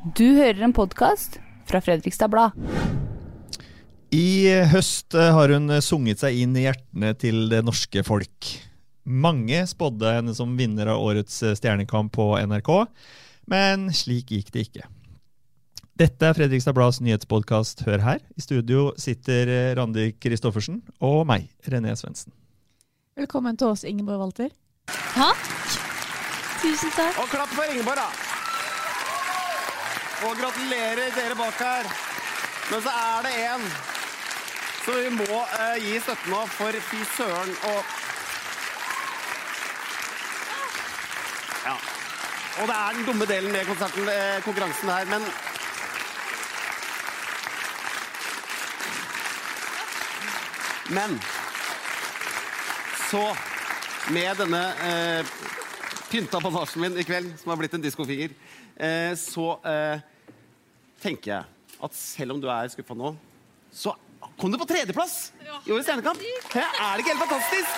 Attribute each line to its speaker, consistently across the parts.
Speaker 1: Du hører en podkast fra Fredrikstad Blad.
Speaker 2: I høst har hun sunget seg inn i hjertene til det norske folk. Mange spådde henne som vinner av årets Stjernekamp på NRK, men slik gikk det ikke. Dette er Fredrikstad Blads nyhetspodkast Hør her. I studio sitter Randi Christoffersen og meg, René Svendsen.
Speaker 3: Velkommen til oss, Ingeborg Walter.
Speaker 4: Takk. Tusen takk.
Speaker 5: Og klapp for Ingeborg, da. Og gratulerer dere bak her. Men så er det en som vi må eh, gi støtte nå, for fy søren og Ja. Og det er den dumme delen med konserten, eh, konkurransen her, men Men så, med denne eh, pynta bandasjen min i kveld, som har blitt en diskofinger, eh, så eh, tenker jeg at selv om du er skuffa nå, så kom du på tredjeplass i årets Stjernekamp. Er det ikke helt fantastisk?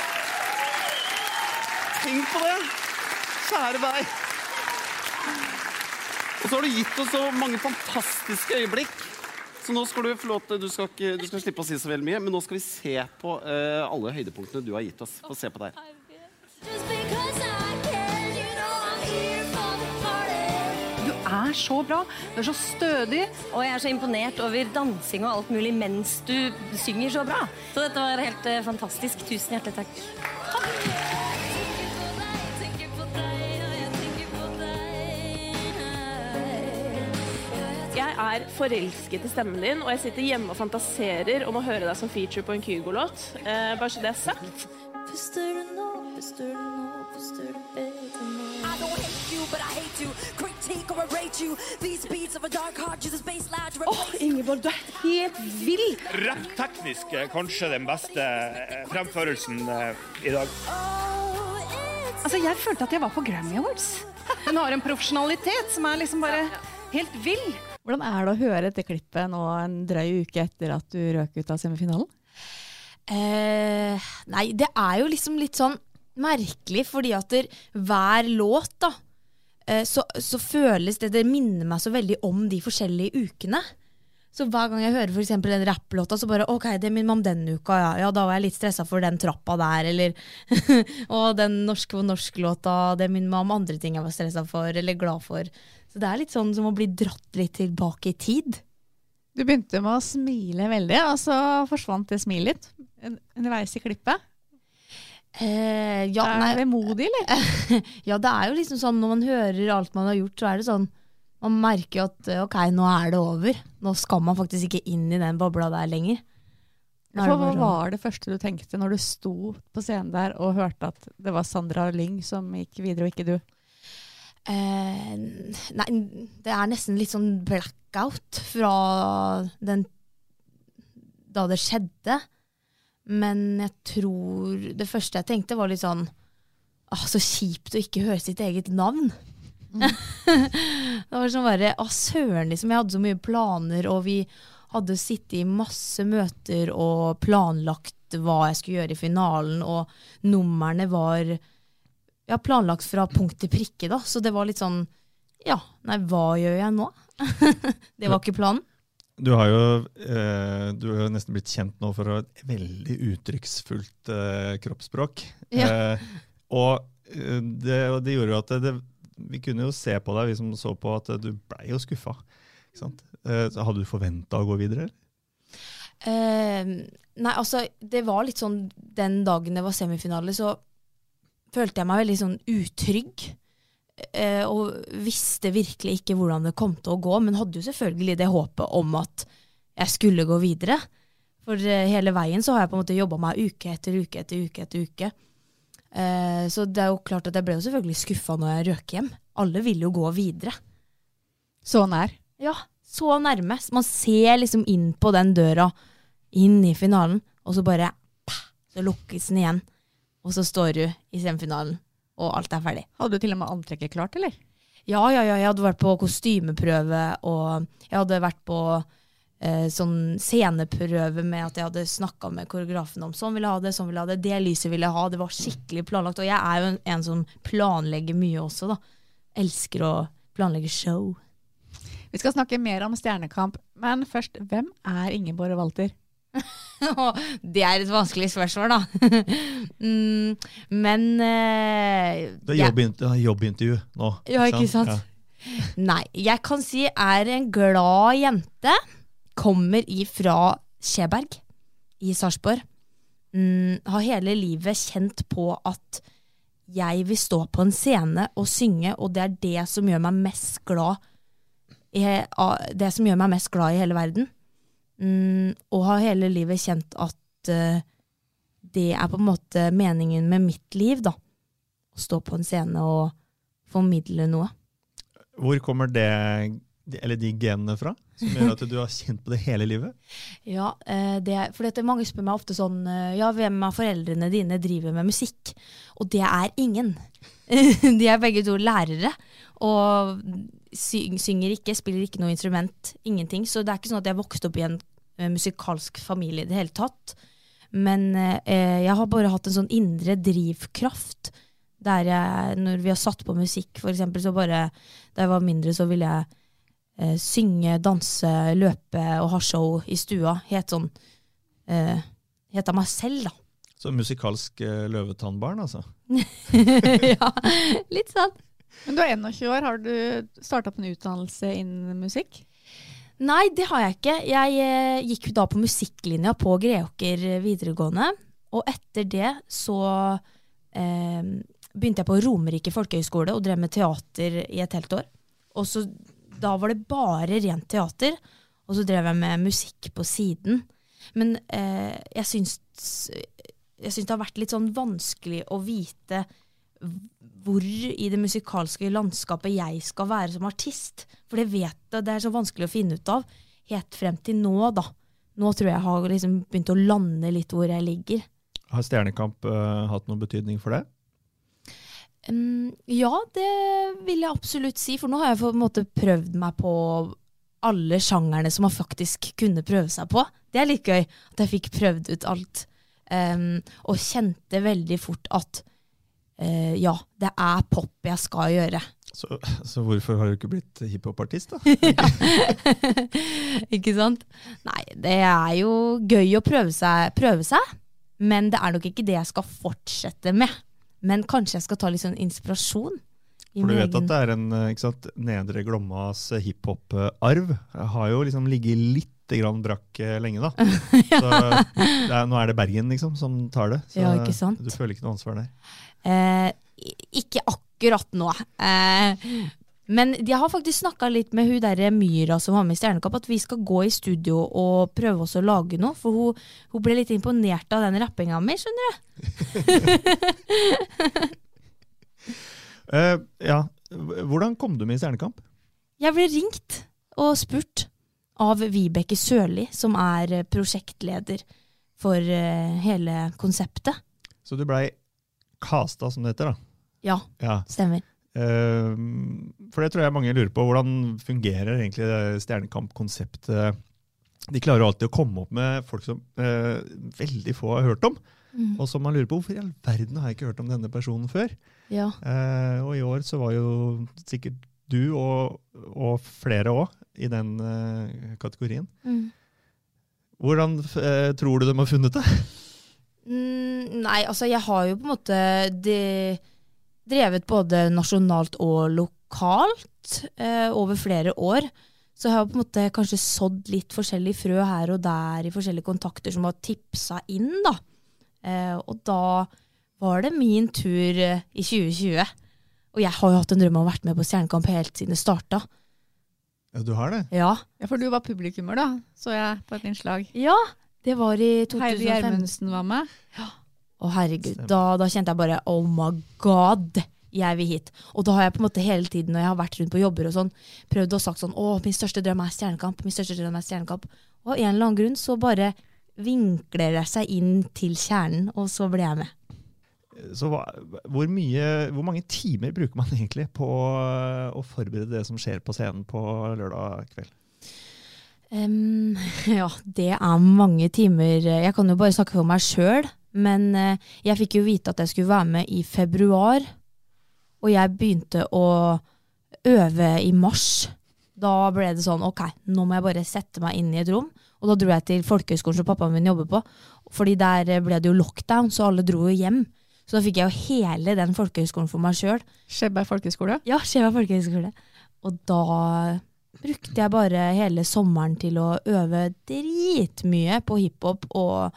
Speaker 5: Tenk på det! Kjære deg. Og så har du gitt oss så mange fantastiske øyeblikk. Så nå skal du til, du skal, ikke, du skal slippe å si så veldig mye, men nå skal vi se på uh, alle høydepunktene du har gitt oss. Få se på der.
Speaker 6: Er så bra. Du er så stødig.
Speaker 7: Og jeg er så imponert over dansing og alt mulig mens du synger så bra. Så dette var helt eh, fantastisk. Tusen hjertelig takk.
Speaker 4: Jeg
Speaker 8: er forelsket i stemmen din, og jeg sitter hjemme og fantaserer om å høre deg som feature på en Kygo-låt. Eh, bare så det er sagt.
Speaker 4: Puster du nå, puster du nå, puster du bedre
Speaker 8: Åh, Ingeborg, du er helt vill!
Speaker 9: Rappteknisk er kanskje den beste eh, fremførelsen eh, i dag.
Speaker 4: Oh,
Speaker 6: Altså, Jeg følte at jeg var på Grammy Awards. Hun har en profesjonalitet som er liksom bare helt vill.
Speaker 3: Hvordan er det å høre dette klippet nå en drøy uke etter at du røk ut av semifinalen?
Speaker 10: Eh, nei, det er jo liksom litt sånn merkelig, fordi at der, hver låt, da, eh, så, så føles det Det minner meg så veldig om de forskjellige ukene. Så hver gang jeg hører for den rapplåta, så bare OK, det minner meg om den uka, ja. ja. Da var jeg litt stressa for den trappa der, eller Og den norske og norsk-låta, det minner meg om andre ting jeg var stressa for, eller glad for. Så det er litt sånn som å bli dratt litt tilbake i tid.
Speaker 3: Du begynte med å smile veldig, og så forsvant det smilet litt un- underveis i klippet.
Speaker 10: Eh, ja,
Speaker 3: er det vemodig, eller?
Speaker 10: Ja, det er jo liksom sånn når man hører alt man har gjort, så er det sånn Man merker jo at ok, nå er det over. Nå skal man faktisk ikke inn i den bobla der lenger. Er
Speaker 3: For hva
Speaker 10: sånn-
Speaker 3: var det første du tenkte når du sto på scenen der og hørte at det var Sandra Lyng som gikk videre, og ikke du?
Speaker 10: Eh, nei, det er nesten litt sånn blackout fra den Da det skjedde. Men jeg tror Det første jeg tenkte, var litt sånn ah, Så kjipt å ikke høre sitt eget navn. det var sånn bare Å, søren, liksom. Jeg hadde så mye planer, og vi hadde sittet i masse møter og planlagt hva jeg skulle gjøre i finalen, og numrene var ja, planlagt fra punkt til prikke, da. Så det var litt sånn Ja, nei, hva gjør jeg nå? det var ikke planen.
Speaker 2: Du har jo eh, du har nesten blitt kjent nå for et veldig uttrykksfullt eh, kroppsspråk.
Speaker 10: Ja.
Speaker 2: Eh, og, eh, det, og det gjorde jo at det, vi kunne jo se på deg, vi som så på, at du blei jo skuffa. Eh, hadde du forventa å gå videre? eller?
Speaker 10: Eh, nei, altså, det var litt sånn Den dagen det var semifinale, så følte jeg meg veldig sånn utrygg. Eh, og visste virkelig ikke hvordan det kom til å gå, men hadde jo selvfølgelig det håpet om at jeg skulle gå videre. For eh, hele veien så har jeg på en måte jobba meg uke etter uke etter uke etter uke. Eh, så det er jo klart at jeg ble jo selvfølgelig skuffa når jeg røk hjem. Alle vil jo gå videre.
Speaker 3: Så nær.
Speaker 10: Ja, så nærme. Man ser liksom inn på den døra, inn i finalen, og så bare pah, så lukkes den igjen. Og så står du i semifinalen, og alt er ferdig.
Speaker 3: Hadde du til og med antrekket klart, eller?
Speaker 10: Ja, ja, ja, jeg hadde vært på kostymeprøve, og jeg hadde vært på eh, sånn sceneprøve med at jeg hadde snakka med koreografen om sånn vil jeg ha det, sånn vil jeg ha det, det lyset vil jeg ha. Det var skikkelig planlagt. Og jeg er jo en, en som planlegger mye også, da. Elsker å planlegge show.
Speaker 3: Vi skal snakke mer om Stjernekamp, men først, hvem er Ingeborg Walter?
Speaker 10: det er et vanskelig spørsmål, da. mm, men uh,
Speaker 2: Det er
Speaker 10: jobbintervju,
Speaker 2: jobbin- er jobbintervju nå.
Speaker 10: Ja, ikke sant?
Speaker 2: Ja.
Speaker 10: Nei, jeg kan si er en glad jente. Kommer ifra Skjeberg i Sarpsborg. Mm, har hele livet kjent på at jeg vil stå på en scene og synge, og det er det som gjør meg mest glad i, Det som gjør meg mest glad i hele verden. Mm, og har hele livet kjent at uh, det er på en måte meningen med mitt liv, da. Å stå på en scene og formidle noe.
Speaker 2: Hvor kommer det, eller de genene fra, som gjør at du har kjent på det hele livet?
Speaker 10: Ja, uh, det, for mange spør meg ofte sånn uh, Ja, hvem av foreldrene dine driver med musikk? Og det er ingen. De er begge to lærere. Og synger ikke, spiller ikke noe instrument. Ingenting. Så det er ikke sånn at jeg vokste opp i en musikalsk familie i det hele tatt. Men eh, jeg har bare hatt en sånn indre drivkraft. Der jeg, når vi har satt på musikk, for eksempel, så bare Da jeg var mindre, så ville jeg eh, synge, danse, løpe og ha show i stua. Helt sånn eh, Helt av meg selv, da.
Speaker 2: Så musikalsk eh, løvetannbarn, altså.
Speaker 10: ja, litt sånn.
Speaker 3: Men du er 21 år, har du starta på en utdannelse innen musikk?
Speaker 10: Nei, det har jeg ikke. Jeg eh, gikk da på musikklinja på Greåker videregående. Og etter det så eh, begynte jeg på Romerike folkehøgskole og drev med teater i et helt år. Og så da var det bare rent teater, og så drev jeg med musikk på siden. Men eh, jeg syns jeg syns det har vært litt sånn vanskelig å vite hvor i det musikalske landskapet jeg skal være som artist. For det vet jeg, det er så vanskelig å finne ut av. Helt frem til nå, da. Nå tror jeg jeg har liksom begynt å lande litt hvor jeg ligger.
Speaker 2: Har Stjernekamp uh, hatt noen betydning for det?
Speaker 10: Um, ja, det vil jeg absolutt si, for nå har jeg på en måte prøvd meg på alle sjangerne som man faktisk kunne prøve seg på. Det er litt gøy at jeg fikk prøvd ut alt. Um, og kjente veldig fort at eh, ja, det er pop jeg skal gjøre.
Speaker 2: Så, så hvorfor har du ikke blitt hiphopartist, da?
Speaker 10: ikke sant? Nei, det er jo gøy å prøve seg, prøve seg, men det er nok ikke det jeg skal fortsette med. Men kanskje jeg skal ta litt sånn inspirasjon.
Speaker 2: For du vet at det er en eh, sant, Nedre Glommas eh, hiphop-arv har jo liksom ligget litt grann brakk eh, lenge, da. Så er, nå er det Bergen liksom som tar det. Så
Speaker 10: Ja,
Speaker 2: du føler ikke noe ansvar der.
Speaker 10: Eh, ikke akkurat nå. Eh, men jeg har faktisk snakka litt med hun der Myra som var med i Stjernekamp, at vi skal gå i studio og prøve oss å lage noe. For hun, hun ble litt imponert av den rappinga mi, skjønner du.
Speaker 2: Uh, ja, Hvordan kom du med i Stjernekamp?
Speaker 10: Jeg ble ringt og spurt av Vibeke Sørli, som er prosjektleder for hele konseptet.
Speaker 2: Så du blei casta, som det heter, da?
Speaker 10: Ja,
Speaker 2: Ja.
Speaker 10: stemmer.
Speaker 2: Uh, for det tror jeg mange lurer på. Hvordan fungerer egentlig Stjernekamp-konseptet? De klarer alltid å komme opp med folk som uh, veldig få har hørt om.
Speaker 10: Mm.
Speaker 2: Og som man lurer på hvorfor i all verden har jeg ikke hørt om denne personen før.
Speaker 10: Ja.
Speaker 2: Uh, og i år så var jo sikkert du og, og flere òg i den eh, kategorien.
Speaker 10: Mm.
Speaker 2: Hvordan tror du de har funnet det?
Speaker 10: Mm, nei, altså jeg har jo på en måte de, drevet både nasjonalt og lokalt eh, over flere år. Så jeg har på en måte kanskje sådd litt forskjellig frø her og der i forskjellige kontakter som har tipsa inn, da. Eh, og da var det min tur eh, i 2020. Og jeg har jo hatt en drøm om å vært med på Stjernekamp helt siden det starta.
Speaker 2: Ja, du har det?
Speaker 10: Ja.
Speaker 3: Ja, For du var publikummer, da, så jeg på et innslag.
Speaker 10: ja, det var i
Speaker 3: Heidi
Speaker 10: 2015.
Speaker 3: Gjermundsen var med. Ja.
Speaker 10: Å herregud, da, da kjente jeg bare oh my god, jeg vil hit. Og da har jeg på en måte hele tiden når jeg har vært rundt på jobber og sånn, prøvd å sagt sånn å, min største drøm er Stjernekamp. min største drøm er Stjernekamp. Og av en eller annen grunn så bare vinkler det seg inn til kjernen, og så ble jeg med.
Speaker 2: Så hva, hvor, mye, hvor mange timer bruker man egentlig på å forberede det som skjer på scenen på lørdag kveld?
Speaker 10: Em, ja, det er mange timer. Jeg kan jo bare snakke for meg sjøl, men eh, jeg fikk jo vite at jeg skulle være med i februar, og jeg begynte å øve i mars. Da ble det sånn ok, nå må jeg bare sette meg inn i et rom. Og da dro jeg til folkehøyskolen som pappaen min jobber på. Fordi der eh, ble det jo lockdown, så alle dro jo hjem. Så da fikk jeg jo hele den folkehøyskolen for meg sjøl.
Speaker 3: Skjebberg folkehøgskole?
Speaker 10: Ja, Skjeva folkehøgskole. Og da brukte jeg bare hele sommeren til å øve dritmye på hiphop og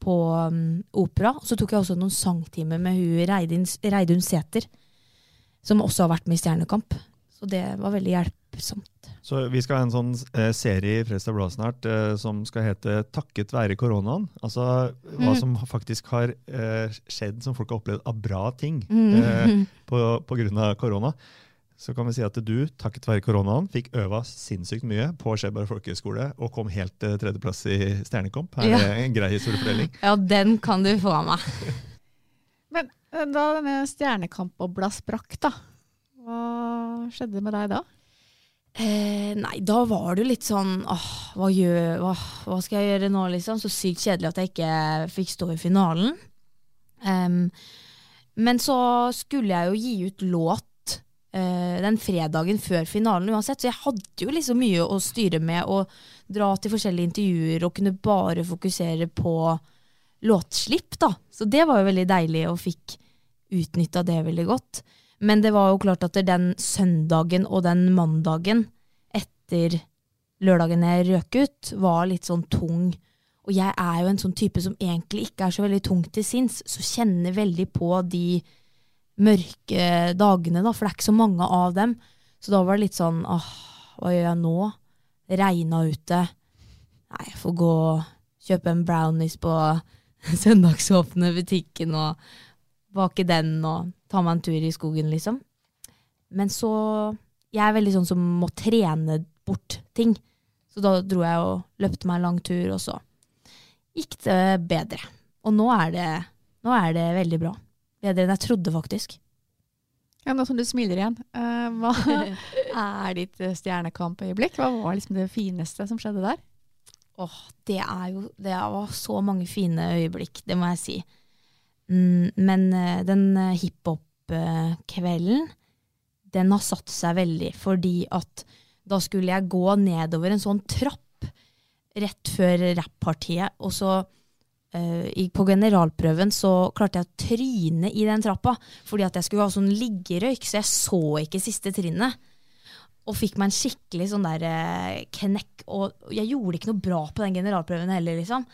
Speaker 10: på um, opera. Så tok jeg også noen sangtimer med hun Reidun, Reidun Sæther, som også har vært med i Stjernekamp. Så det var veldig hjelpsomt.
Speaker 2: Så vi skal ha en sånn eh, serie i Fredrikstad Blad snart eh, som skal hete 'Takket være koronaen'. Altså hva
Speaker 10: Mm.
Speaker 2: som faktisk har eh, skjedd som folk har opplevd av bra ting
Speaker 10: Mm.
Speaker 2: eh, på, på grunn av korona. Så kan vi si at du, takket være koronaen, fikk øva sinnssykt mye på Skjeberg folkehøgskole og kom helt til tredjeplass i Stjernekamp. Her
Speaker 10: Ja.
Speaker 2: er en grei historiefortelling.
Speaker 10: Ja, den kan du få av meg.
Speaker 3: Men eh, da denne Stjernekamp-obla sprakk, da. Hva skjedde med deg da?
Speaker 10: Eh, nei, da var det jo litt sånn åh, hva, gjør, hva, hva skal jeg gjøre nå, liksom? Så sykt kjedelig at jeg ikke fikk stå i finalen. Um, men så skulle jeg jo gi ut låt den fredagen før finalen uansett, så jeg hadde jo liksom mye å styre med og dra til forskjellige intervjuer og kunne bare fokusere på låtslipp, da. Så det var jo veldig deilig og fikk utnytta det veldig godt. Men det var jo klart at den søndagen og den mandagen etter lørdagen jeg røk ut, var litt sånn tung. Og jeg er jo en sånn type som egentlig ikke er så veldig tung til sinns, så kjenner veldig på de mørke dagene, da, for det er ikke så mange av dem. Så da var det litt sånn åh, hva gjør jeg nå? Regna ute. Nei, jeg får gå og kjøpe en brownies på søndagsåpne butikken og bake den og ta meg en tur i skogen, liksom. Men så Jeg er veldig sånn som må trene bort ting. Så da dro jeg og løpte meg en lang tur, og så gikk det bedre. Og nå er det, nå er det veldig bra. Bedre enn jeg trodde, faktisk.
Speaker 3: Ja, Nå som du smiler igjen, eh, hva er ditt stjernekampøyeblikk? stjernekamp-øyeblikk? Hva var liksom det fineste som skjedde der?
Speaker 10: Åh, det er jo Det var så mange fine øyeblikk, det må jeg si. Mm, men eh, den eh, hiphop-kvelden, den har satt seg veldig, fordi at da skulle jeg gå nedover en sånn trapp rett før rapppartiet, og så eh, på generalprøven så klarte jeg å tryne i den trappa, fordi at jeg skulle ha sånn liggerøyk, så jeg så ikke siste trinnet og fikk meg en skikkelig sånn der eh, knekk. Og jeg gjorde ikke noe bra på den generalprøven heller, liksom.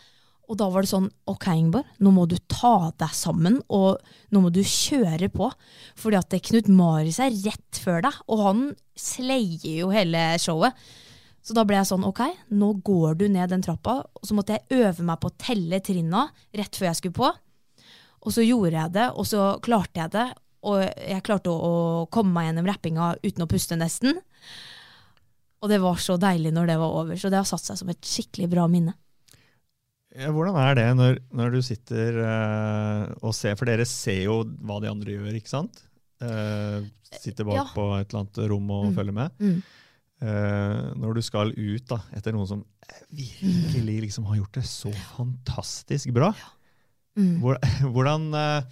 Speaker 10: Og da var det sånn, ok Ingeborg, nå må du ta deg sammen, og nå må du kjøre på. Fordi at Knut Marius er rett før deg, og han sleier jo hele showet. Så da ble jeg sånn, ok, nå går du ned den trappa, og så måtte jeg øve meg på å telle trinna rett før jeg skulle på. Og så gjorde jeg det, og så klarte jeg det, og jeg klarte å, å komme meg gjennom rappinga uten å puste nesten. Og det var så deilig når det var over, så det har satt seg som et skikkelig bra minne.
Speaker 2: Ja, hvordan er det når, når du sitter uh, og ser, for dere ser jo hva de andre gjør, ikke sant? Uh, sitter bak
Speaker 10: Ja.
Speaker 2: på et eller annet rom og
Speaker 10: Mm.
Speaker 2: følger med.
Speaker 10: Mm.
Speaker 2: Eh, når du skal ut da, etter noen som virkelig liksom har gjort det så fantastisk bra,
Speaker 10: Mm.
Speaker 2: hvordan, eh,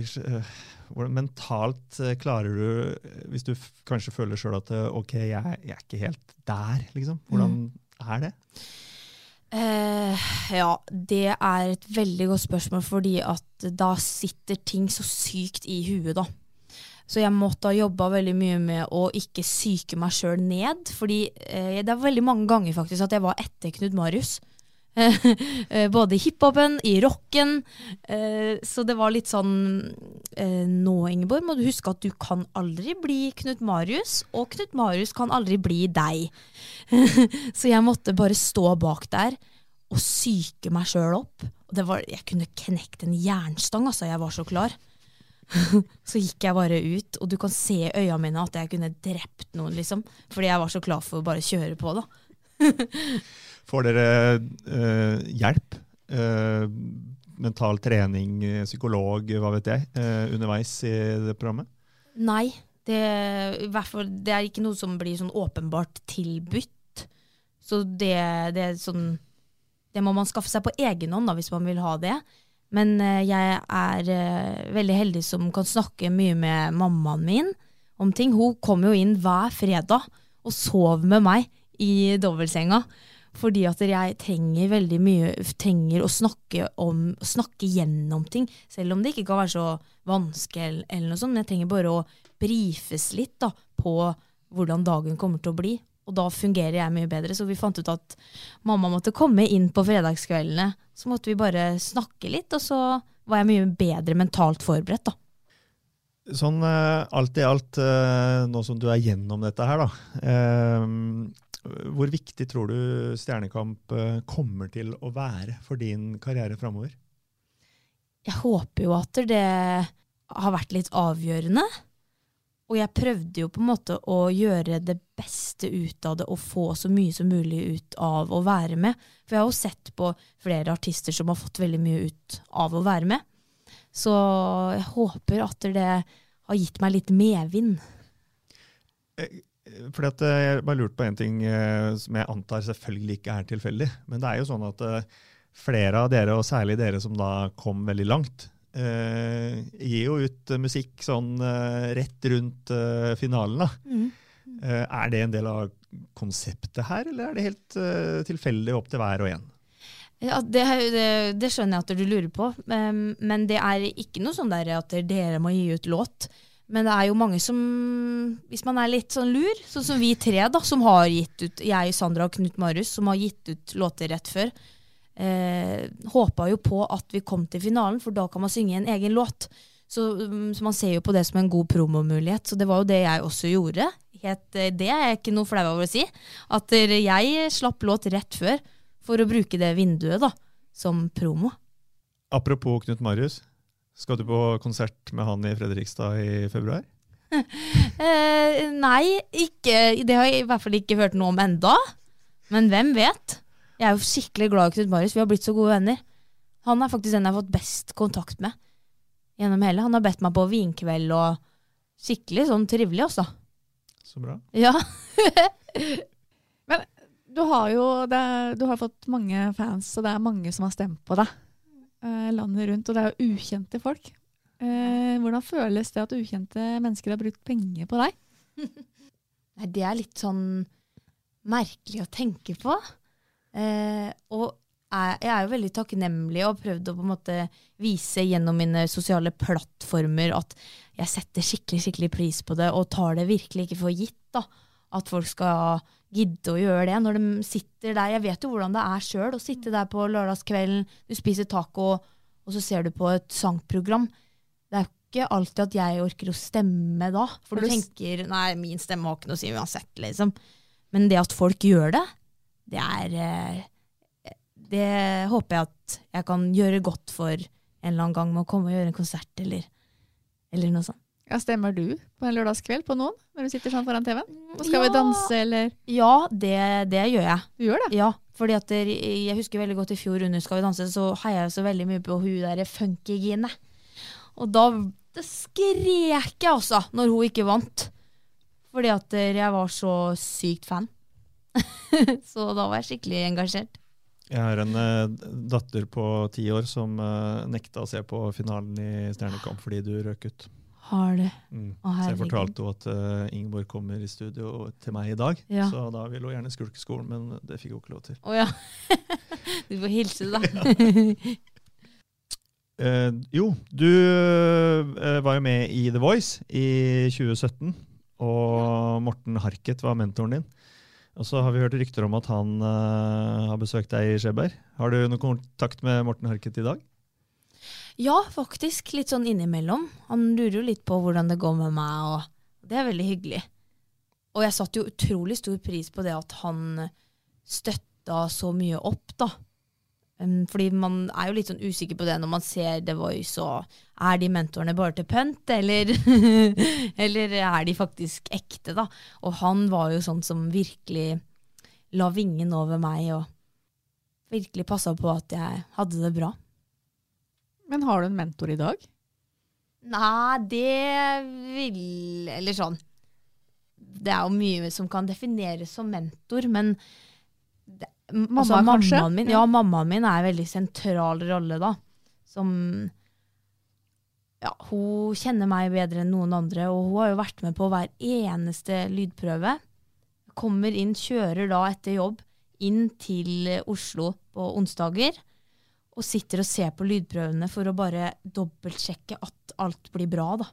Speaker 2: eh, hvordan mentalt klarer du, hvis du kanskje føler sjøl at ok, jeg, jeg er ikke helt der, liksom. Hvordan er det?
Speaker 10: Uh, ja, det er et veldig godt spørsmål, fordi at da sitter ting så sykt i huet, da. Så jeg måtte ha jobba veldig mye med å ikke psyke meg sjøl ned. Fordi eh, det er veldig mange ganger faktisk at jeg var etter Knut Marius. Eh, Både i hiphopen, i rocken. Eh, så det var litt sånn eh, Nå, Ingeborg, må du huske at du kan aldri bli Knut Marius, og Knut Marius kan aldri bli deg. så jeg måtte bare stå bak der og psyke meg sjøl opp. Var, jeg kunne knekt en jernstang, altså. Jeg var så klar. så gikk jeg bare ut, og du kan se i øynene mine at jeg kunne drept noen, liksom. Fordi jeg var så klar for å bare kjøre på, da.
Speaker 2: Får dere eh, hjelp? Eh, mental trening, psykolog, hva vet jeg, eh, underveis i det programmet?
Speaker 10: Nei, det, det er ikke noe som blir sånn åpenbart tilbudt. Så det, det er sånn Det må man skaffe seg på egen hånd da, hvis man vil ha det. Men eh, jeg er eh, veldig heldig som kan snakke mye med mammaen min om ting. Hun kommer jo inn hver fredag og sov med meg i dobbeltsenga. Fordi at jeg trenger veldig mye trenger å snakke, om, snakke gjennom ting. Selv om det ikke kan være så vanskelig, eller noe sånt. Men jeg trenger bare å brifes litt da, på hvordan dagen kommer til å bli. Og da fungerer jeg mye bedre. Så vi fant ut at mamma måtte komme inn på fredagskveldene. Så måtte vi bare snakke litt, og så var jeg mye bedre mentalt forberedt. da.
Speaker 2: Sånn eh, alt i alt, eh, nå som du er gjennom dette her, da. eh, Hvor viktig tror du Stjernekamp kommer til å være for din karriere framover?
Speaker 10: Jeg håper jo at det har vært litt avgjørende. Og jeg prøvde jo på en måte å gjøre det beste ut av det og få så mye som mulig ut av å være med. For jeg har jo sett på flere artister som har fått veldig mye ut av å være med. Så jeg håper at det har gitt meg litt medvind.
Speaker 2: Fordi at eh, Jeg bare lurte på en ting eh, som jeg antar selvfølgelig ikke er tilfeldig. Men det er jo sånn at eh, flere av dere, og særlig dere som da kom veldig langt, eh, gir jo ut eh, musikk sånn eh, rett rundt eh, finalen. da.
Speaker 10: Mm.
Speaker 2: Eh, er det en del av konseptet her, eller er det helt eh, tilfeldig opp til hver og en?
Speaker 10: Ja, det, det, det skjønner jeg at du lurer på, men det er ikke noe sånn der at dere må gi ut låt. Men det er jo mange som, hvis man er litt sånn lur, sånn som vi tre, da, som har gitt ut, jeg, Sandra og Knut Marius, som har gitt ut låter rett før, eh, håpa jo på at vi kom til finalen, for da kan man synge en egen låt. Så, um, så man ser jo på det som en god promomulighet. Så det var jo det jeg også gjorde. Het, eh, det er jeg ikke noe flau over å si. At eh, jeg slapp låt rett før for å bruke det vinduet da, som promo.
Speaker 2: Apropos Knut Marius. Skal du på konsert med han i Fredrikstad i februar?
Speaker 10: Eh, nei, ikke, det har jeg i hvert fall ikke hørt noe om enda. Men hvem vet? Jeg er jo skikkelig glad i Knut Marius. Vi har blitt så gode venner. Han er faktisk den jeg har fått best kontakt med gjennom hele. Han har bedt meg på vinkveld og skikkelig sånn trivelig, også.
Speaker 2: Så bra.
Speaker 10: Ja.
Speaker 3: Men du har jo det, du har fått mange fans, og det er mange som har stemt på deg eh, landet rundt. Og det er jo ukjente folk. Eh, hvordan føles det at ukjente mennesker har brukt penger på deg?
Speaker 10: Nei, det er litt sånn merkelig å tenke på. Eh, og jeg, jeg er jo veldig takknemlig og har prøvd å på en måte vise gjennom mine sosiale plattformer at jeg setter skikkelig skikkelig pris på det, og tar det virkelig ikke for gitt. da, At folk skal gidde å gjøre det når de sitter der. Jeg vet jo hvordan det er sjøl å sitte der på lørdagskvelden, du spiser taco, og så ser du på et sangprogram. Det er jo ikke alltid at jeg orker å stemme da. For
Speaker 3: For
Speaker 10: du
Speaker 3: du
Speaker 10: tenker nei, min stemme har ikke noe å si uansett, liksom. Men det at folk gjør det, det er eh, Det håper jeg at jeg kan gjøre godt for en eller annen gang med å komme og gjøre en konsert, eller, eller noe sånt.
Speaker 3: Ja, Stemmer du på en lørdagskveld på noen når du sitter sånn foran TV-en? Og skal vi danse, eller?
Speaker 10: Ja, det, det gjør jeg.
Speaker 3: Du gjør det?
Speaker 10: Ja, fordi at der, jeg husker veldig godt i fjor under Skal vi danse, så heia jeg så veldig mye på hun der funky-Gine. Og da det skrek jeg altså, når hun ikke vant. Fordi at der, jeg var så sykt fan. så da var jeg skikkelig engasjert.
Speaker 2: Jeg har en eh, datter på ti år som eh, nekta å se på finalen i Stjernekamp fordi du røk ut.
Speaker 10: Har du?
Speaker 2: Mm.
Speaker 10: Å,
Speaker 2: så jeg fortalte henne at eh, Ingeborg kommer i studio til meg i dag,
Speaker 10: Ja.
Speaker 2: så da ville hun gjerne skulke skolen, men det fikk hun ikke lov til.
Speaker 10: Å ja. du får hilse, da.
Speaker 2: Eh, jo, du eh, var jo med i The Voice i 2017, og Morten Harket var mentoren din. Og så har vi hørt rykter om at han uh, har besøkt deg i Skjeberg. Har du noen kontakt med Morten Harket i dag?
Speaker 10: Ja, faktisk. Litt sånn innimellom. Han lurer jo litt på hvordan det går med meg, og det er veldig hyggelig. Og jeg satte jo utrolig stor pris på det at han støtta så mye opp, da. Fordi man er jo litt sånn usikker på det når man ser The Voice, og er de mentorene bare til pønt, eller, eller er de faktisk ekte, da? Og han var jo sånn som virkelig la vingen over meg, og virkelig passa på at jeg hadde det bra.
Speaker 3: Men har du en mentor i dag?
Speaker 10: Nei, det vil Eller sånn Det er jo mye som kan defineres som mentor, men det,
Speaker 3: Mamma,
Speaker 10: altså, mammaen min, ja, mammaen min er en veldig sentral rolle, da. Som Ja, hun kjenner meg bedre enn noen andre, og hun har jo vært med på hver eneste lydprøve. kommer inn, kjører da etter jobb inn til Oslo på onsdager. Og sitter og ser på lydprøvene for å bare dobbeltsjekke at alt blir bra, da.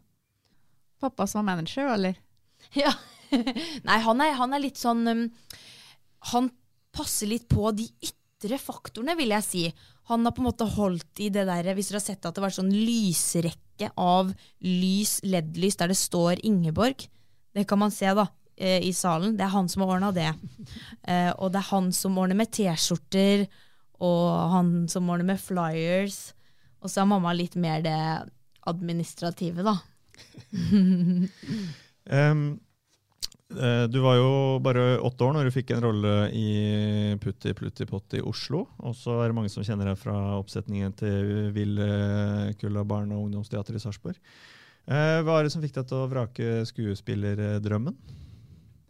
Speaker 3: Pappa som manager, eller?
Speaker 10: Ja. Nei, han er, han er litt sånn um, Han passer litt på de ytre faktorene, vil jeg si. Han har på en måte holdt i det der Hvis dere har sett at det var sånn lysrekke av lys, LED-lys der det står Ingeborg. Det kan man se da eh, i salen. Det er han som har ordna det. Eh, og det er han som ordner med T-skjorter, og han som ordner med flyers. Og så er mamma litt mer det administrative, da.
Speaker 2: Eh, du var jo bare åtte år når du fikk en rolle i Putti Plutti Potti i Oslo. Og så er det mange som kjenner deg fra oppsetningen til Ville Kulla barne- og ungdomsteater i Sarpsborg. Eh, hva er det som fikk deg til å vrake skuespillerdrømmen?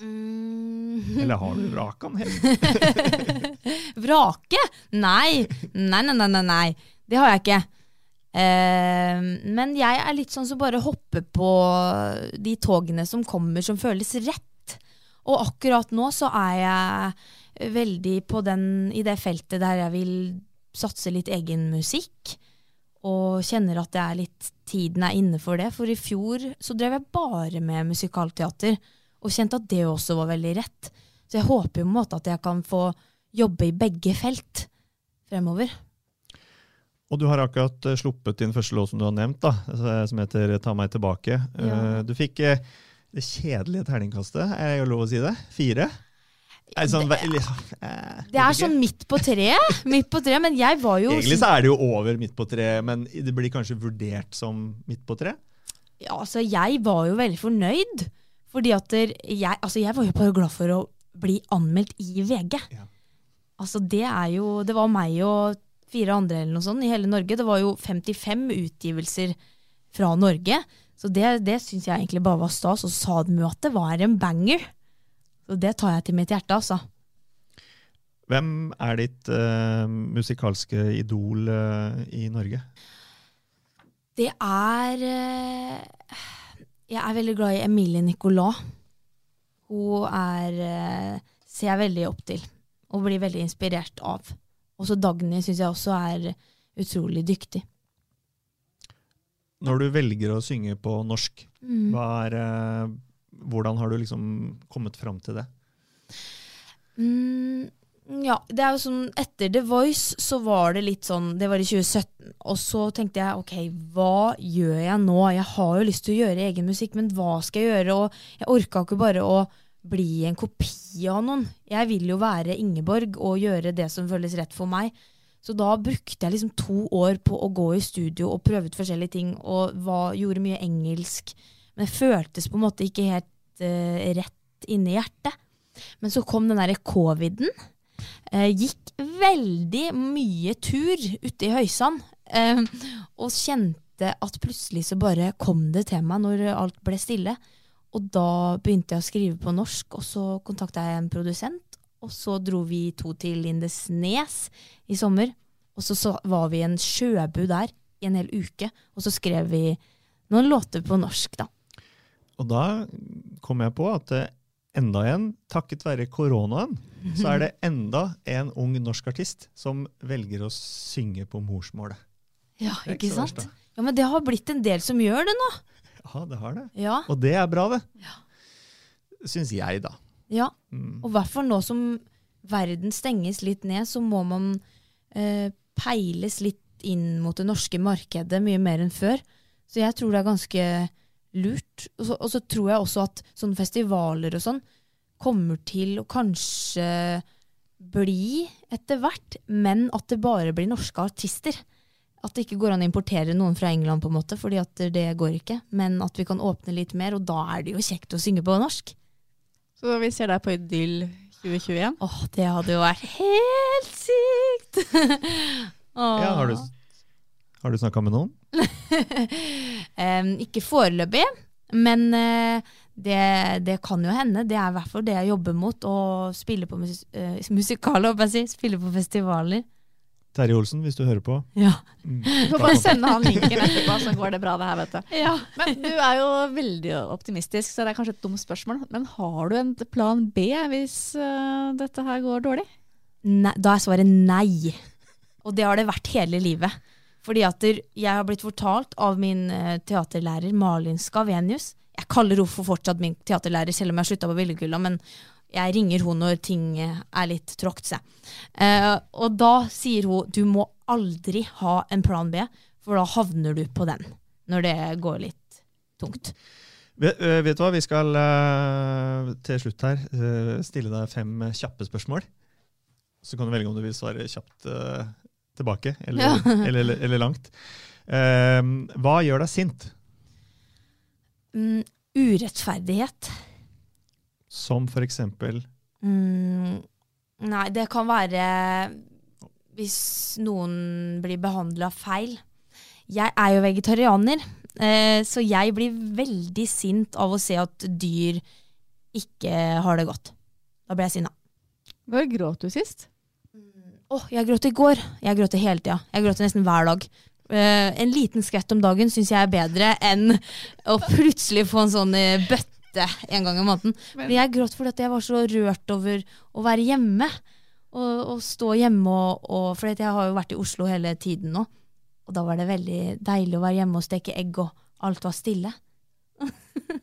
Speaker 10: Mm.
Speaker 2: Eller har du vraka den helt?
Speaker 10: Vrake? Nei, nei, nei, nei, nei. Det har jeg ikke. Eh, men jeg er litt sånn som bare hopper på de togene som kommer som føles rett. Og akkurat nå så er jeg veldig på den, i det feltet der jeg vil satse litt egen musikk. Og kjenner at er litt tiden er inne for det. For i fjor så drev jeg bare med musikalteater. Og kjente at det også var veldig rett. Så jeg håper jo på en måte at jeg kan få jobbe i begge felt fremover.
Speaker 2: Og du har akkurat eh, sluppet din første låt som du har nevnt, da, eh, som heter 'Ta meg tilbake'.
Speaker 10: Ja.
Speaker 2: Eh, Du fikk eh, det kjedelige terningkastet, er det lov å si det? Fire? Det sånn, eh,
Speaker 10: Det er sånn midt på treet, midt på treet, men jeg var jo
Speaker 2: Egentlig så er det jo over midt på tre, men det blir kanskje vurdert som midt på tre?
Speaker 10: Ja, altså, jeg var jo veldig fornøyd. Fordi at jeg, altså, jeg var jo bare glad for å bli anmeldt i VG. Altså, det er jo Det var meg og fire andre eller noe sånt i hele Norge. Det var jo 55 utgivelser fra Norge. Så det, det syns jeg egentlig bare var stas. Og sa de jo at det var en banger. Så det tar jeg til mitt hjerte, altså.
Speaker 2: Hvem er ditt uh, musikalske idol uh, i Norge?
Speaker 10: Det er uh, Jeg er veldig glad i Emilie Nicolas. Hun er ser jeg veldig opp til og blir veldig inspirert av. Også Dagny syns jeg også er utrolig dyktig.
Speaker 2: Når du velger å synge på norsk,
Speaker 10: Mm.
Speaker 2: er, eh, hvordan har du liksom kommet fram til det?
Speaker 10: Mm, ja, det er jo sånn Etter The Voice så var det litt sånn Det var i 2017. Og så tenkte jeg ok, hva gjør jeg nå? Jeg har jo lyst til å gjøre egen musikk, men hva skal jeg gjøre? Og jeg orka ikke bare å bli en kopi av noen. Jeg vil jo være Ingeborg og gjøre det som føles rett for meg. Så da brukte jeg liksom to år på å gå i studio og prøve ut forskjellige ting, og var, gjorde mye engelsk. Men det føltes på en måte ikke helt uh, rett inni hjertet. Men så kom den derre coviden. Uh, gikk veldig mye tur ute i Høysand. Uh, og kjente at plutselig så bare kom det til meg når alt ble stille. Og da begynte jeg å skrive på norsk, og så kontakta jeg en produsent. Og så dro vi to til Lindesnes i sommer. Og så, så var vi i en sjøbu der i en hel uke. Og så skrev vi noen låter på norsk, da.
Speaker 2: Og da kom jeg på at eh, enda en, takket være koronaen, så er det enda en ung norsk artist som velger å synge på morsmålet.
Speaker 10: Ja, ikke
Speaker 2: verst,
Speaker 10: sant? Ja, Men det har blitt en del som gjør det nå.
Speaker 2: Ja, det har det.
Speaker 10: Ja.
Speaker 2: Og det er bra, det. Syns jeg, da.
Speaker 10: Ja,
Speaker 2: Mm.
Speaker 10: og i hvert fall nå som verden stenges litt ned, så må man eh, peiles litt inn mot det norske markedet mye mer enn før. Så jeg tror det er ganske lurt. Og så, og så tror jeg også at sånne festivaler og sånn kommer til å kanskje bli etter hvert, men at det bare blir norske artister. At det ikke går an å importere noen fra England, på en måte, fordi at det går ikke. Men at vi kan åpne litt mer, og da er det jo kjekt å synge på norsk.
Speaker 3: Så vi ser deg på Idyll 2021.
Speaker 10: Åh, det hadde jo vært helt sykt! Åh.
Speaker 2: Ja, har du, har du snakka med noen?
Speaker 10: um, ikke foreløpig, men uh, det, det kan jo hende. Det er i hvert fall det jeg jobber mot. Å spille på mus uh, musikal, håper jeg å si. Spille på festivaler.
Speaker 2: Terje Olsen, hvis du hører på.
Speaker 10: Ja.
Speaker 2: Mm,
Speaker 3: Du får bare sende han linken etterpå, så går det bra det her, vet du.
Speaker 10: Ja.
Speaker 3: Men du er jo veldig optimistisk, så det er kanskje et dumt spørsmål. Men har du en plan B hvis uh, dette her går dårlig?
Speaker 10: Nei, da er svaret nei. Og det har det vært hele livet. Fordi at jeg har blitt fortalt av min eh, teaterlærer Malin Skavenius Jeg kaller henne for fortsatt min teaterlærer, selv om jeg har slutta på Villekulla, men jeg ringer henne når ting er litt tråkt seg. Eh, og da sier hun du må aldri ha en plan B, for da havner du på den. Når det går litt tungt.
Speaker 2: Vet, vet du hva, vi skal til slutt her stille deg fem kjappe spørsmål. Så kan du velge om du vil svare kjapt tilbake, eller,
Speaker 10: Ja.
Speaker 2: eller, eller, eller langt. Ehm, hva gjør deg sint?
Speaker 10: Mm, urettferdighet.
Speaker 2: Som for eksempel
Speaker 10: Mm, nei, det kan være hvis noen blir behandla feil. Jeg er jo vegetarianer, eh, så jeg blir veldig sint av å se at dyr ikke har det godt. Da blir jeg sinna.
Speaker 3: Når gråt du sist?
Speaker 10: Åh, jeg gråt i går. Jeg gråter hele tida. Jeg gråter nesten hver dag. Eh, en liten skvett om dagen syns jeg er bedre enn å plutselig få en sånn eh, bøtte en gang i måneden. Men jeg gråt fordi at jeg var så rørt over å være hjemme. Og, og stå hjemme og, og For jeg har jo vært i Oslo hele tiden nå. Og da var det veldig deilig å være hjemme og steke egg, og alt var stille.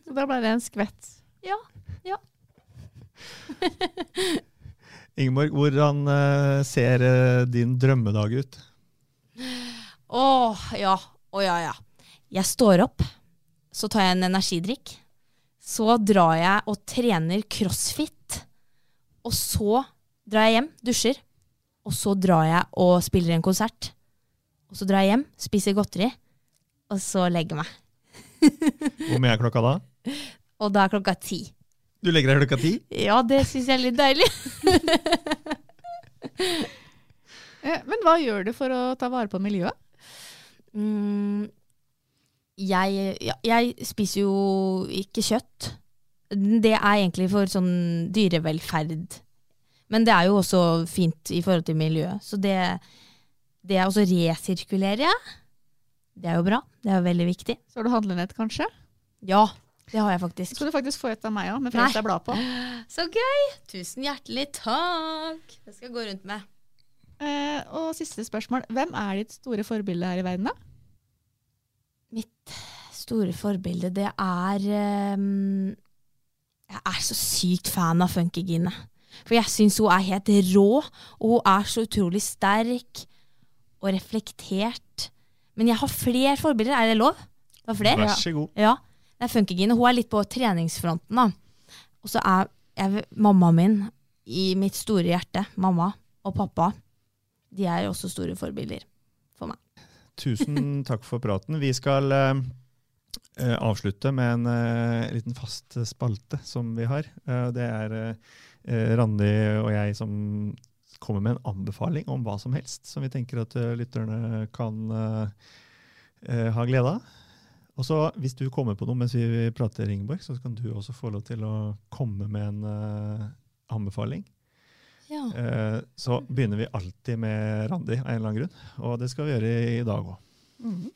Speaker 3: Så da ble det en skvett.
Speaker 10: Ja. ja.
Speaker 2: Ingeborg, hvordan øh, ser øh, din drømmedag ut?
Speaker 10: Åh, ja. Å ja, ja. Jeg står opp, så tar jeg en energidrikk. Så drar jeg og trener crossfit. Og så drar jeg hjem, dusjer. Og så drar jeg og spiller en konsert. Og så drar jeg hjem, spiser godteri, og så legger jeg meg.
Speaker 2: Hvor mye er klokka da?
Speaker 10: Og da er klokka ti.
Speaker 2: Du legger deg klokka ti?
Speaker 10: Ja, det syns jeg er litt deilig.
Speaker 3: Eh, Men hva gjør du for å ta vare på miljøet?
Speaker 10: Mm, jeg, ja, jeg spiser jo ikke kjøtt. Det er egentlig for sånn dyrevelferd. Men det er jo også fint i forhold til miljøet. Så det, det er også resirkulerer jeg. Det er jo bra. Det er jo veldig viktig.
Speaker 3: Så har du handlenett, kanskje?
Speaker 10: Ja, det har jeg faktisk.
Speaker 3: Skal du faktisk få et av meg òg, med
Speaker 10: Nei.
Speaker 3: jeg Blad på.
Speaker 10: Så gøy! Tusen hjertelig takk. Det skal jeg gå rundt med.
Speaker 3: Eh, og siste spørsmål. Hvem er ditt store forbilde her i verden, da?
Speaker 10: Mitt store forbilde, det er um, Jeg er så sykt fan av Funkygine. For jeg syns hun er helt rå, og hun er så utrolig sterk og reflektert. Men jeg har flere forbilder, er det lov? Det?
Speaker 2: Vær så god.
Speaker 10: Ja. Det er Funkygine. Hun er litt på treningsfronten, da. Og så er jeg, mammaen min i mitt store hjerte, mamma og pappa, de er også store forbilder.
Speaker 2: Tusen takk for praten. Vi skal eh, avslutte med en uh, liten fast spalte som vi har. Uh, det er Randi og jeg som kommer med en anbefaling om hva som helst, som vi tenker at lytterne kan ha glede av. Og så Hvis du kommer på noe mens vi prater, Ingeborg, så kan du også få lov til å komme med en anbefaling.
Speaker 10: Ja.
Speaker 2: Eh, så begynner vi alltid med Randi av en eller annen grunn, og det skal vi gjøre i dag òg.
Speaker 3: Mhm.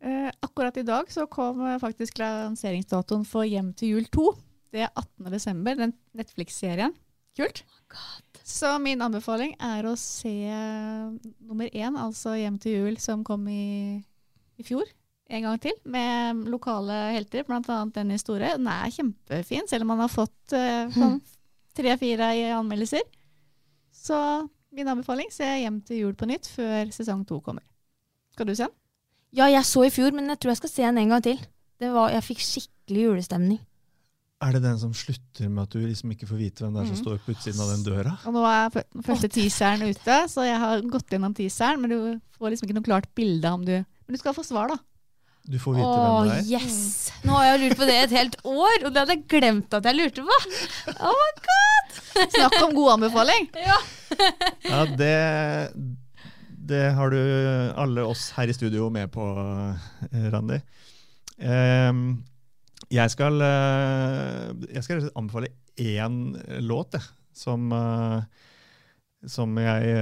Speaker 3: Eh, akkurat i dag så kom eh, faktisk lanseringsdatoen for Hjem til jul 2. Det er 18. desember, den Netflix-serien. Kult. Så min anbefaling er å se eh, nummer én, altså Hjem til jul, som kom i, i fjor. En gang til, med lokale helter, bl.a. Dennis Store. Den er kjempefin, selv om man har fått eh, sånn tre-fire anmeldelser. Så min anbefaling, se Hjem til jul på nytt før sesong to kommer. Skal du se den?
Speaker 10: Ja, jeg så i fjor, men jeg tror jeg skal se den en gang til. Det var, jeg fikk skikkelig julestemning.
Speaker 2: Er det den som slutter med at du liksom ikke får vite hvem det er som
Speaker 3: mm.
Speaker 2: står på utsiden av den døra?
Speaker 3: Og nå er den første teaseren ute, så jeg har gått gjennom teaseren, men du får liksom ikke noe klart bilde om du Men du skal få svar, da.
Speaker 2: Du får vite
Speaker 10: Åh,
Speaker 2: hvem det er.
Speaker 10: yes! Nå har jeg lurt på det i et helt år, og det hadde jeg glemt at jeg lurte på. Oh my god!
Speaker 3: Snakk om god anbefaling!
Speaker 10: Ja.
Speaker 2: Ja, det, det har du alle oss her i studio med på, eh, Randi. Ehm, jeg, skal, eh, jeg skal anbefale én låt, jeg, som, eh, som jeg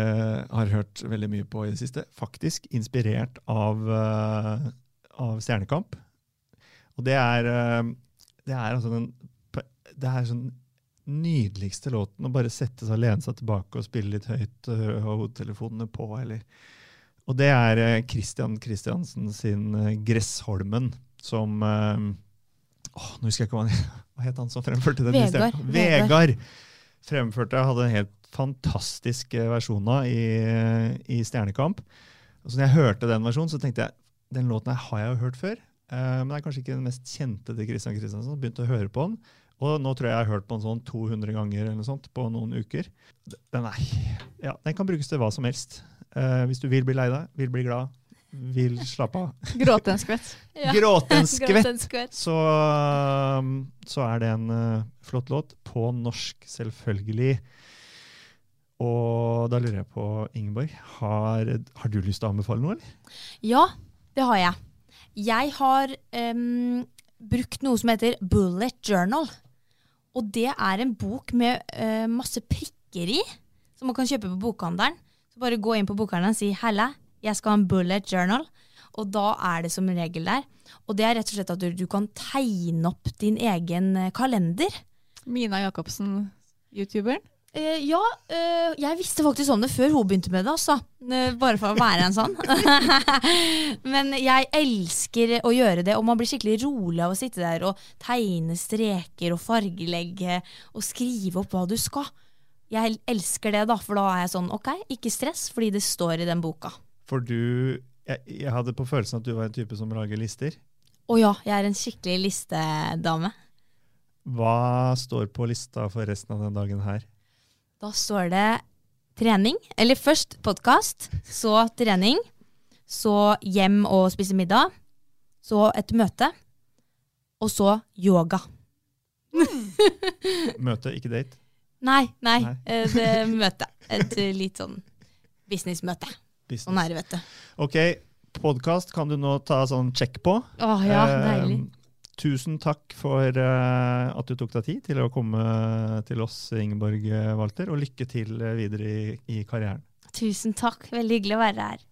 Speaker 2: har hørt veldig mye på i det siste. Faktisk inspirert av, av Stjernekamp. Og det er, eh, det er altså den Det er sånn nydeligste låten å bare sette seg og lene seg tilbake og spille litt høyt eh, og hodetelefonene på, eller Og det er eh, Christian Christiansen sin 'Gressholmen', som åh, Nå husker jeg ikke hva han Hva het han som fremførte den?
Speaker 10: Vegard.
Speaker 2: Vegard fremførte, hadde en helt fantastisk versjon av i, i Stjernekamp. Og så når jeg hørte den versjonen, så tenkte jeg den låten her har jeg jo hørt før. Uh, men det er kanskje ikke den mest kjente til Christian Christiansen. Begynte å høre på den. Og nå tror jeg jeg har hørt på den sånn 200 ganger eller noe sånt på noen uker. Den, er, ja, den kan brukes til hva som helst. Uh, hvis du vil bli lei deg, vil bli glad, vil slappe av.
Speaker 3: Gråte en skvett.
Speaker 10: Ja.
Speaker 2: Gråte en skvett! Så, um, så er det en uh, flott låt. På norsk, selvfølgelig. Og da lurer jeg på, Ingeborg, har, har du lyst til å anbefale noe, eller?
Speaker 10: Ja, det har jeg. Jeg har um, brukt noe som heter Bullet Journal. Og det er en bok med uh, masse prikker i, som man kan kjøpe på bokhandelen. Så bare gå inn på bokhandelen og si 'Helle, jeg skal ha en bullet journal'. Og da er det som regel der. Og det er rett og slett at du, du kan tegne opp din egen eh, kalender.
Speaker 3: Mina Jacobsen, youtuberen.
Speaker 10: Eh, ja, eh, jeg visste faktisk om det før hun begynte med det, altså. Eh, bare for å være en sånn. Men jeg elsker å gjøre det, og man blir skikkelig rolig av å sitte der og tegne streker og fargelegge og skrive opp hva du skal. Jeg elsker det, da, for da er jeg sånn ok, ikke stress, fordi det står i den boka.
Speaker 2: For du jeg, jeg hadde på følelsen at du var en type som lager lister.
Speaker 10: Å ja, jeg er en skikkelig listedame.
Speaker 2: Hva står på lista for resten av den dagen her?
Speaker 10: Da står det trening. Eller først podkast, så trening. Så hjem og spise middag. Så et møte. Og så yoga.
Speaker 2: Møte, ikke date?
Speaker 10: Nei, nei.
Speaker 2: Nei.
Speaker 10: Et eh, møte. Et eh, litt sånn businessmøte.
Speaker 2: Business.
Speaker 10: Sånn er det, vet du.
Speaker 2: Ok, podkast kan du nå ta sånn check på.
Speaker 10: Åh, ja,
Speaker 2: Eh,
Speaker 10: deilig.
Speaker 2: Tusen takk for eh, at du tok deg tid til å komme til oss, Ingeborg Walter, og lykke til eh, videre i, i karrieren.
Speaker 10: Tusen takk. Veldig hyggelig å være her.